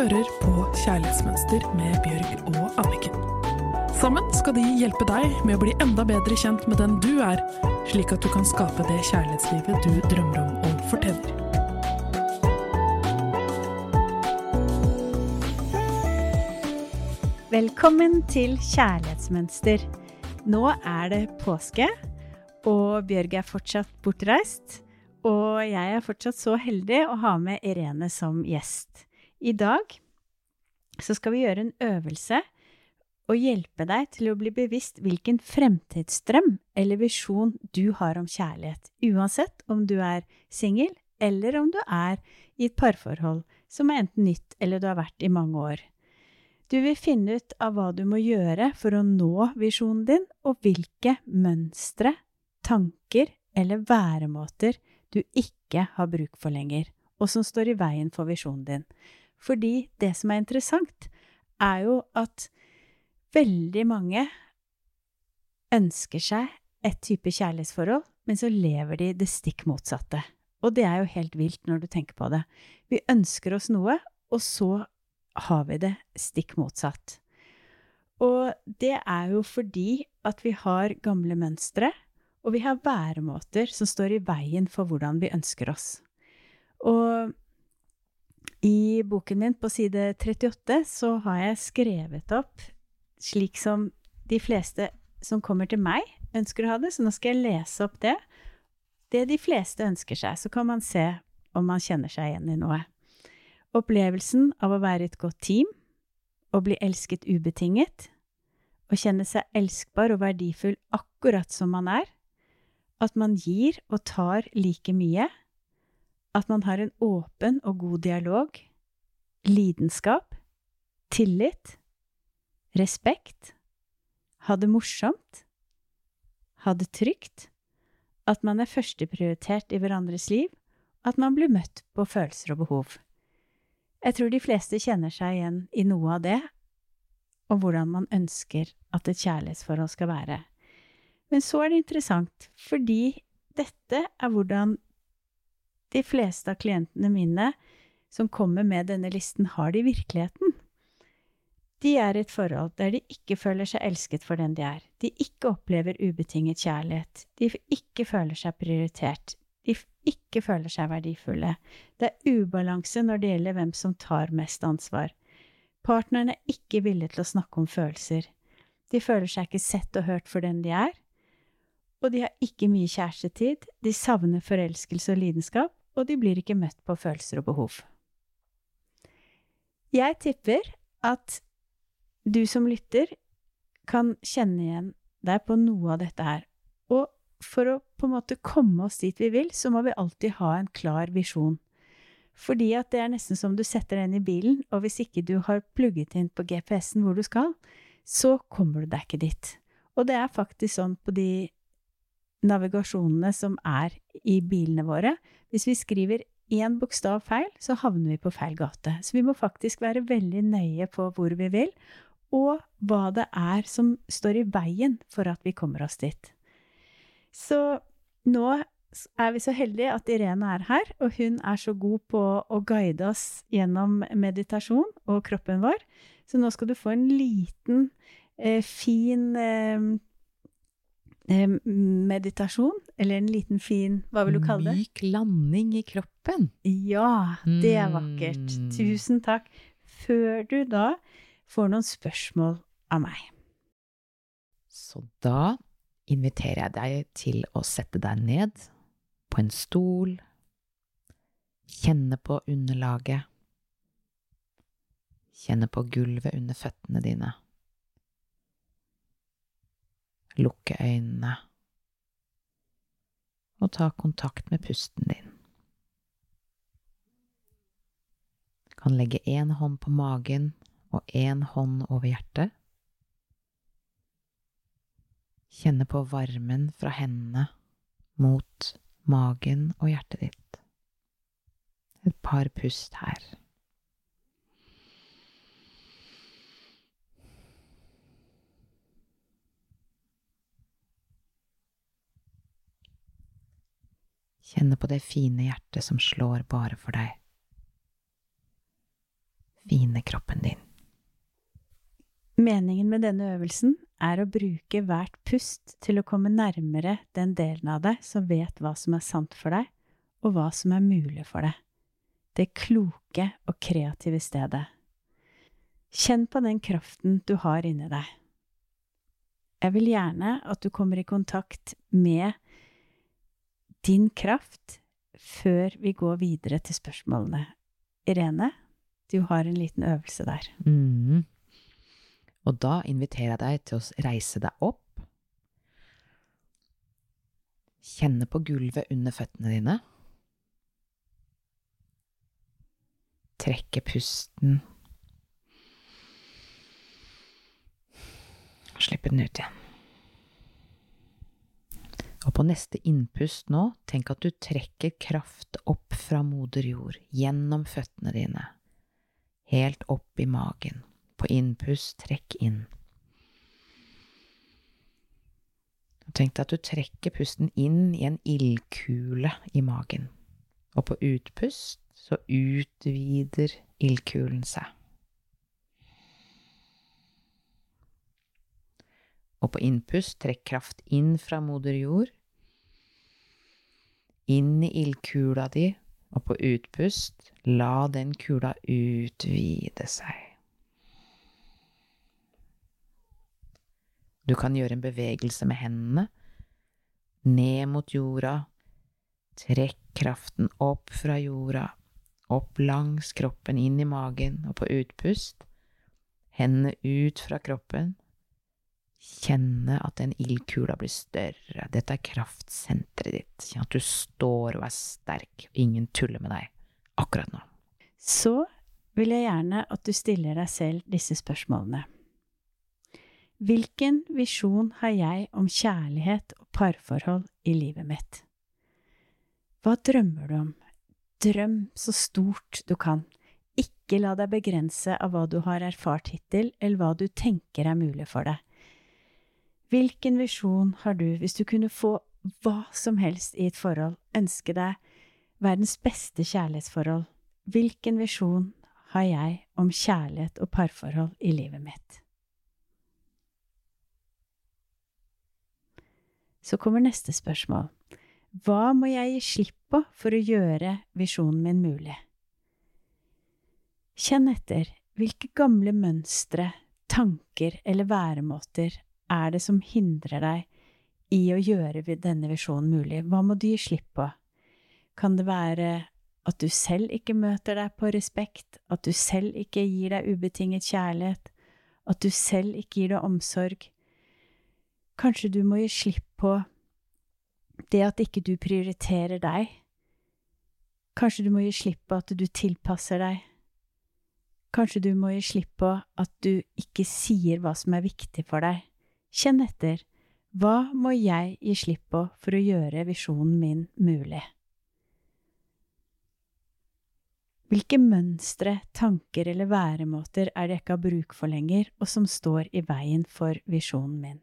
hører på Kjærlighetsmønster med Bjørg og Anniken. Sammen skal de hjelpe deg med å bli enda bedre kjent med den du er, slik at du kan skape det kjærlighetslivet du drømmer om og fortjener. Velkommen til Kjærlighetsmønster. Nå er det påske, og Bjørg er fortsatt bortreist. Og jeg er fortsatt så heldig å ha med Irene som gjest. I dag så skal vi gjøre en øvelse og hjelpe deg til å bli bevisst hvilken fremtidsdrøm eller visjon du har om kjærlighet, uansett om du er singel eller om du er i et parforhold som er enten nytt eller du har vært i mange år. Du vil finne ut av hva du må gjøre for å nå visjonen din, og hvilke mønstre, tanker eller væremåter du ikke har bruk for lenger, og som står i veien for visjonen din. Fordi det som er interessant, er jo at veldig mange ønsker seg et type kjærlighetsforhold, men så lever de det stikk motsatte. Og det er jo helt vilt når du tenker på det. Vi ønsker oss noe, og så har vi det stikk motsatt. Og det er jo fordi at vi har gamle mønstre, og vi har væremåter som står i veien for hvordan vi ønsker oss. Og i boken min på side 38 så har jeg skrevet opp slik som de fleste som kommer til meg, ønsker å ha det, så nå skal jeg lese opp det. Det de fleste ønsker seg, så kan man se om man kjenner seg igjen i noe. Opplevelsen av å være et godt team, å bli elsket ubetinget, å kjenne seg elskbar og verdifull akkurat som man er, at man gir og tar like mye, at man har en åpen og god dialog, lidenskap, tillit, respekt, ha det morsomt, ha det trygt, at man er førsteprioritert i hverandres liv, at man blir møtt på følelser og behov. Jeg tror de fleste kjenner seg igjen i noe av det, og hvordan man ønsker at et kjærlighetsforhold skal være. Men så er det interessant, fordi dette er hvordan de fleste av klientene mine som kommer med denne listen, har det i virkeligheten. De er i et forhold der de ikke føler seg elsket for den de er. De ikke opplever ubetinget kjærlighet. De ikke føler seg prioritert de ikke føler seg verdifulle. Det er ubalanse når det gjelder hvem som tar mest ansvar. Partneren er ikke villig til å snakke om følelser. De føler seg ikke sett og hørt for den de er. Og de har ikke mye kjærestetid, de savner forelskelse og lidenskap, og de blir ikke møtt på følelser og behov. Jeg tipper at du som lytter kan kjenne igjen deg på noe av dette her, og for å på en måte komme oss dit vi vil, så må vi alltid ha en klar visjon. Fordi at det er nesten som du setter den i bilen, og hvis ikke du har plugget inn på GPS-en hvor du skal, så kommer du deg ikke dit. Og det er faktisk sånn på de navigasjonene som er i bilene våre. Hvis vi skriver én bokstav feil, så havner vi på feil gate. Så vi må faktisk være veldig nøye på hvor vi vil, og hva det er som står i veien for at vi kommer oss dit. Så nå er vi så heldige at Irene er her, og hun er så god på å guide oss gjennom meditasjon og kroppen vår. Så nå skal du få en liten, eh, fin eh, meditasjon, eller en liten fin Hva vil du kalle det? Myk landing i kroppen. Ja, det er vakkert. Mm. Tusen takk. Før du da får noen spørsmål av meg. Så da inviterer jeg deg til å sette deg ned på en stol, kjenne på underlaget, kjenne på gulvet under føttene dine, lukke øynene og ta kontakt med pusten din. Du kan legge én hånd på magen og én hånd over hjertet. Kjenne på varmen fra hendene mot magen og hjertet ditt. Et par pust her. Kjenne på det fine hjertet som slår bare for deg. fine kroppen din. Meningen med denne øvelsen er å bruke hvert pust til å komme nærmere den delen av deg som vet hva som er sant for deg, og hva som er mulig for deg. Det kloke og kreative stedet. Kjenn på den kraften du har inni deg. Jeg vil gjerne at du kommer i kontakt med din kraft før vi går videre til spørsmålene. Irene, du har en liten øvelse der. Mm. Og da inviterer jeg deg til å reise deg opp. Kjenne på gulvet under føttene dine. Trekke pusten. Slippe den ut igjen. Og på neste innpust nå, tenk at du trekker kraft opp fra moder jord, gjennom føttene dine, helt opp i magen. På innpust, trekk inn. Tenk deg at du trekker pusten inn i en ildkule i magen, og på utpust så utvider ildkulen seg. Og på innpust trekk kraft inn fra moder jord, inn i ildkula di, og på utpust la den kula utvide seg. Du kan gjøre en bevegelse med hendene, ned mot jorda, trekk kraften opp fra jorda, opp langs kroppen, inn i magen, og på utpust, hendene ut fra kroppen, kjenne at den ildkula blir større, dette er kraftsenteret ditt, kjenn at du står og er sterk, ingen tuller med deg akkurat nå. Så vil jeg gjerne at du stiller deg selv disse spørsmålene. Hvilken visjon har jeg om kjærlighet og parforhold i livet mitt? Hva drømmer du om? Drøm så stort du kan. Ikke la deg begrense av hva du har erfart hittil, eller hva du tenker er mulig for deg. Hvilken visjon har du hvis du kunne få hva som helst i et forhold, ønske deg verdens beste kjærlighetsforhold? Hvilken visjon har jeg om kjærlighet og parforhold i livet mitt? Så kommer neste spørsmål. Hva må jeg gi slipp på for å gjøre visjonen min mulig? Kjenn etter hvilke gamle mønstre, tanker eller væremåter er det som hindrer deg i å gjøre denne visjonen mulig? Hva må du gi slipp på? Kan det være at du selv ikke møter deg på respekt, at du selv ikke gir deg ubetinget kjærlighet, at du selv ikke gir deg omsorg, Kanskje du må gi slipp på det at ikke du prioriterer deg. Kanskje du må gi slipp på at du tilpasser deg. Kanskje du må gi slipp på at du ikke sier hva som er viktig for deg. Kjenn etter. Hva må jeg gi slipp på for å gjøre visjonen min mulig? Hvilke mønstre, tanker eller væremåter er det jeg ikke har bruk for lenger, og som står i veien for visjonen min?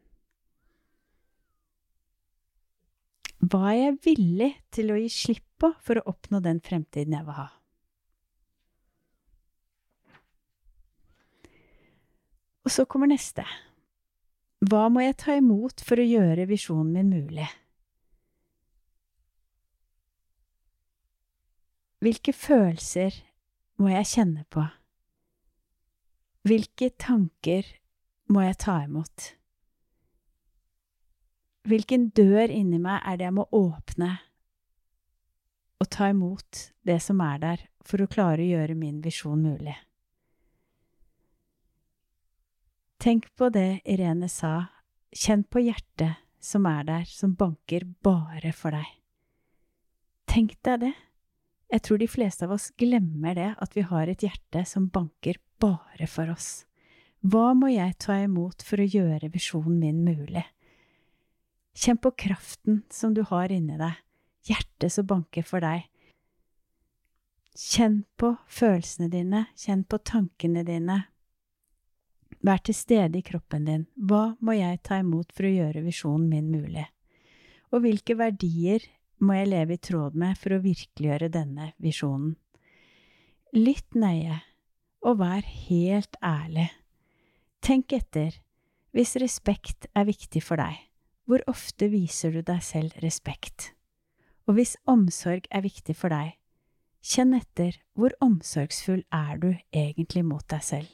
Hva er jeg villig til å gi slipp på for å oppnå den fremtiden jeg vil ha? Og så kommer neste. Hva må jeg ta imot for å gjøre visjonen min mulig? Hvilke følelser må jeg kjenne på? Hvilke tanker må jeg ta imot? Hvilken dør inni meg er det jeg må åpne og ta imot det som er der, for å klare å gjøre min visjon mulig? Tenk på det Irene sa, kjenn på hjertet som er der, som banker bare for deg. Tenk deg det. Jeg tror de fleste av oss glemmer det, at vi har et hjerte som banker bare for oss. Hva må jeg ta imot for å gjøre visjonen min mulig? Kjenn på kraften som du har inni deg, hjertet som banker for deg. Kjenn på følelsene dine, kjenn på tankene dine. Vær til stede i kroppen din. Hva må jeg ta imot for å gjøre visjonen min mulig? Og hvilke verdier må jeg leve i tråd med for å virkeliggjøre denne visjonen? Lytt nøye, og vær helt ærlig. Tenk etter, hvis respekt er viktig for deg, hvor ofte viser du deg selv respekt? Og hvis omsorg er viktig for deg, kjenn etter hvor omsorgsfull er du egentlig mot deg selv.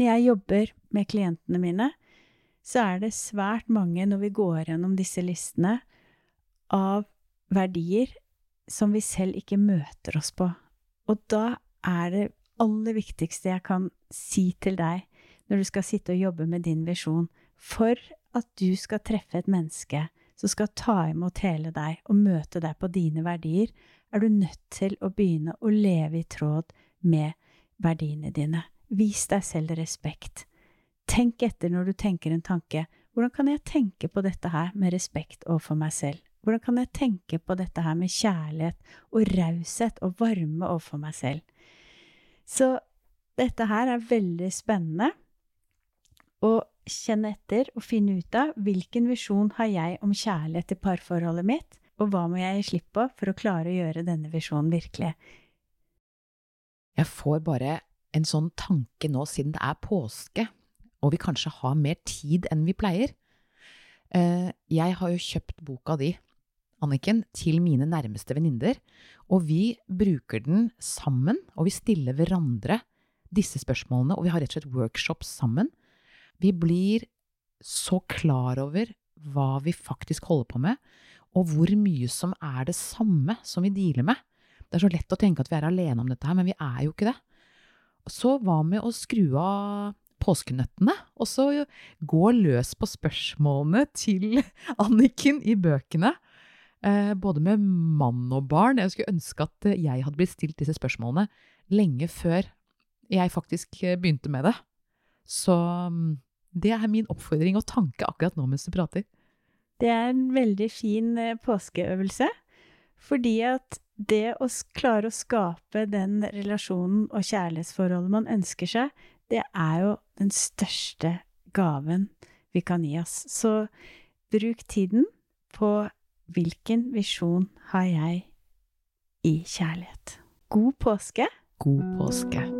Når jeg jobber med klientene mine, så er det svært mange når vi går gjennom disse listene av verdier som vi selv ikke møter oss på. Og da er det aller viktigste jeg kan si til deg når du skal sitte og jobbe med din visjon, for at du skal treffe et menneske som skal ta imot hele deg og møte deg på dine verdier, er du nødt til å begynne å leve i tråd med verdiene dine. Vis deg selv respekt. Tenk etter når du tenker en tanke. Hvordan kan jeg tenke på dette her med respekt overfor meg selv? Hvordan kan jeg tenke på dette her med kjærlighet og raushet og varme overfor meg selv? Så dette her er veldig spennende. Å kjenne etter og finne ut av hvilken visjon har jeg om kjærlighet i parforholdet mitt, og hva må jeg gi slipp på for å klare å gjøre denne visjonen virkelig? Jeg får bare en sånn tanke nå siden det er påske, og vi kanskje har mer tid enn vi pleier. Eh, jeg har jo kjøpt boka di Anniken, til mine nærmeste venninner, og vi bruker den sammen, og vi stiller hverandre disse spørsmålene, og vi har rett og slett workshops sammen. Vi blir så klar over hva vi faktisk holder på med, og hvor mye som er det samme som vi dealer med. Det er så lett å tenke at vi er alene om dette her, men vi er jo ikke det. Så hva med å skru av påskenøttene, og så gå løs på spørsmålene til Anniken i bøkene? Eh, både med mann og barn. Jeg skulle ønske at eh, jeg hadde blitt stilt disse spørsmålene lenge før jeg faktisk eh, begynte med det. Så mm, det er min oppfordring og tanke akkurat nå mens du prater. Det er en veldig fin påskeøvelse, fordi at det å klare å skape den relasjonen og kjærlighetsforholdet man ønsker seg, det er jo den største gaven vi kan gi oss. Så bruk tiden på Hvilken visjon har jeg i kjærlighet? God påske! God påske!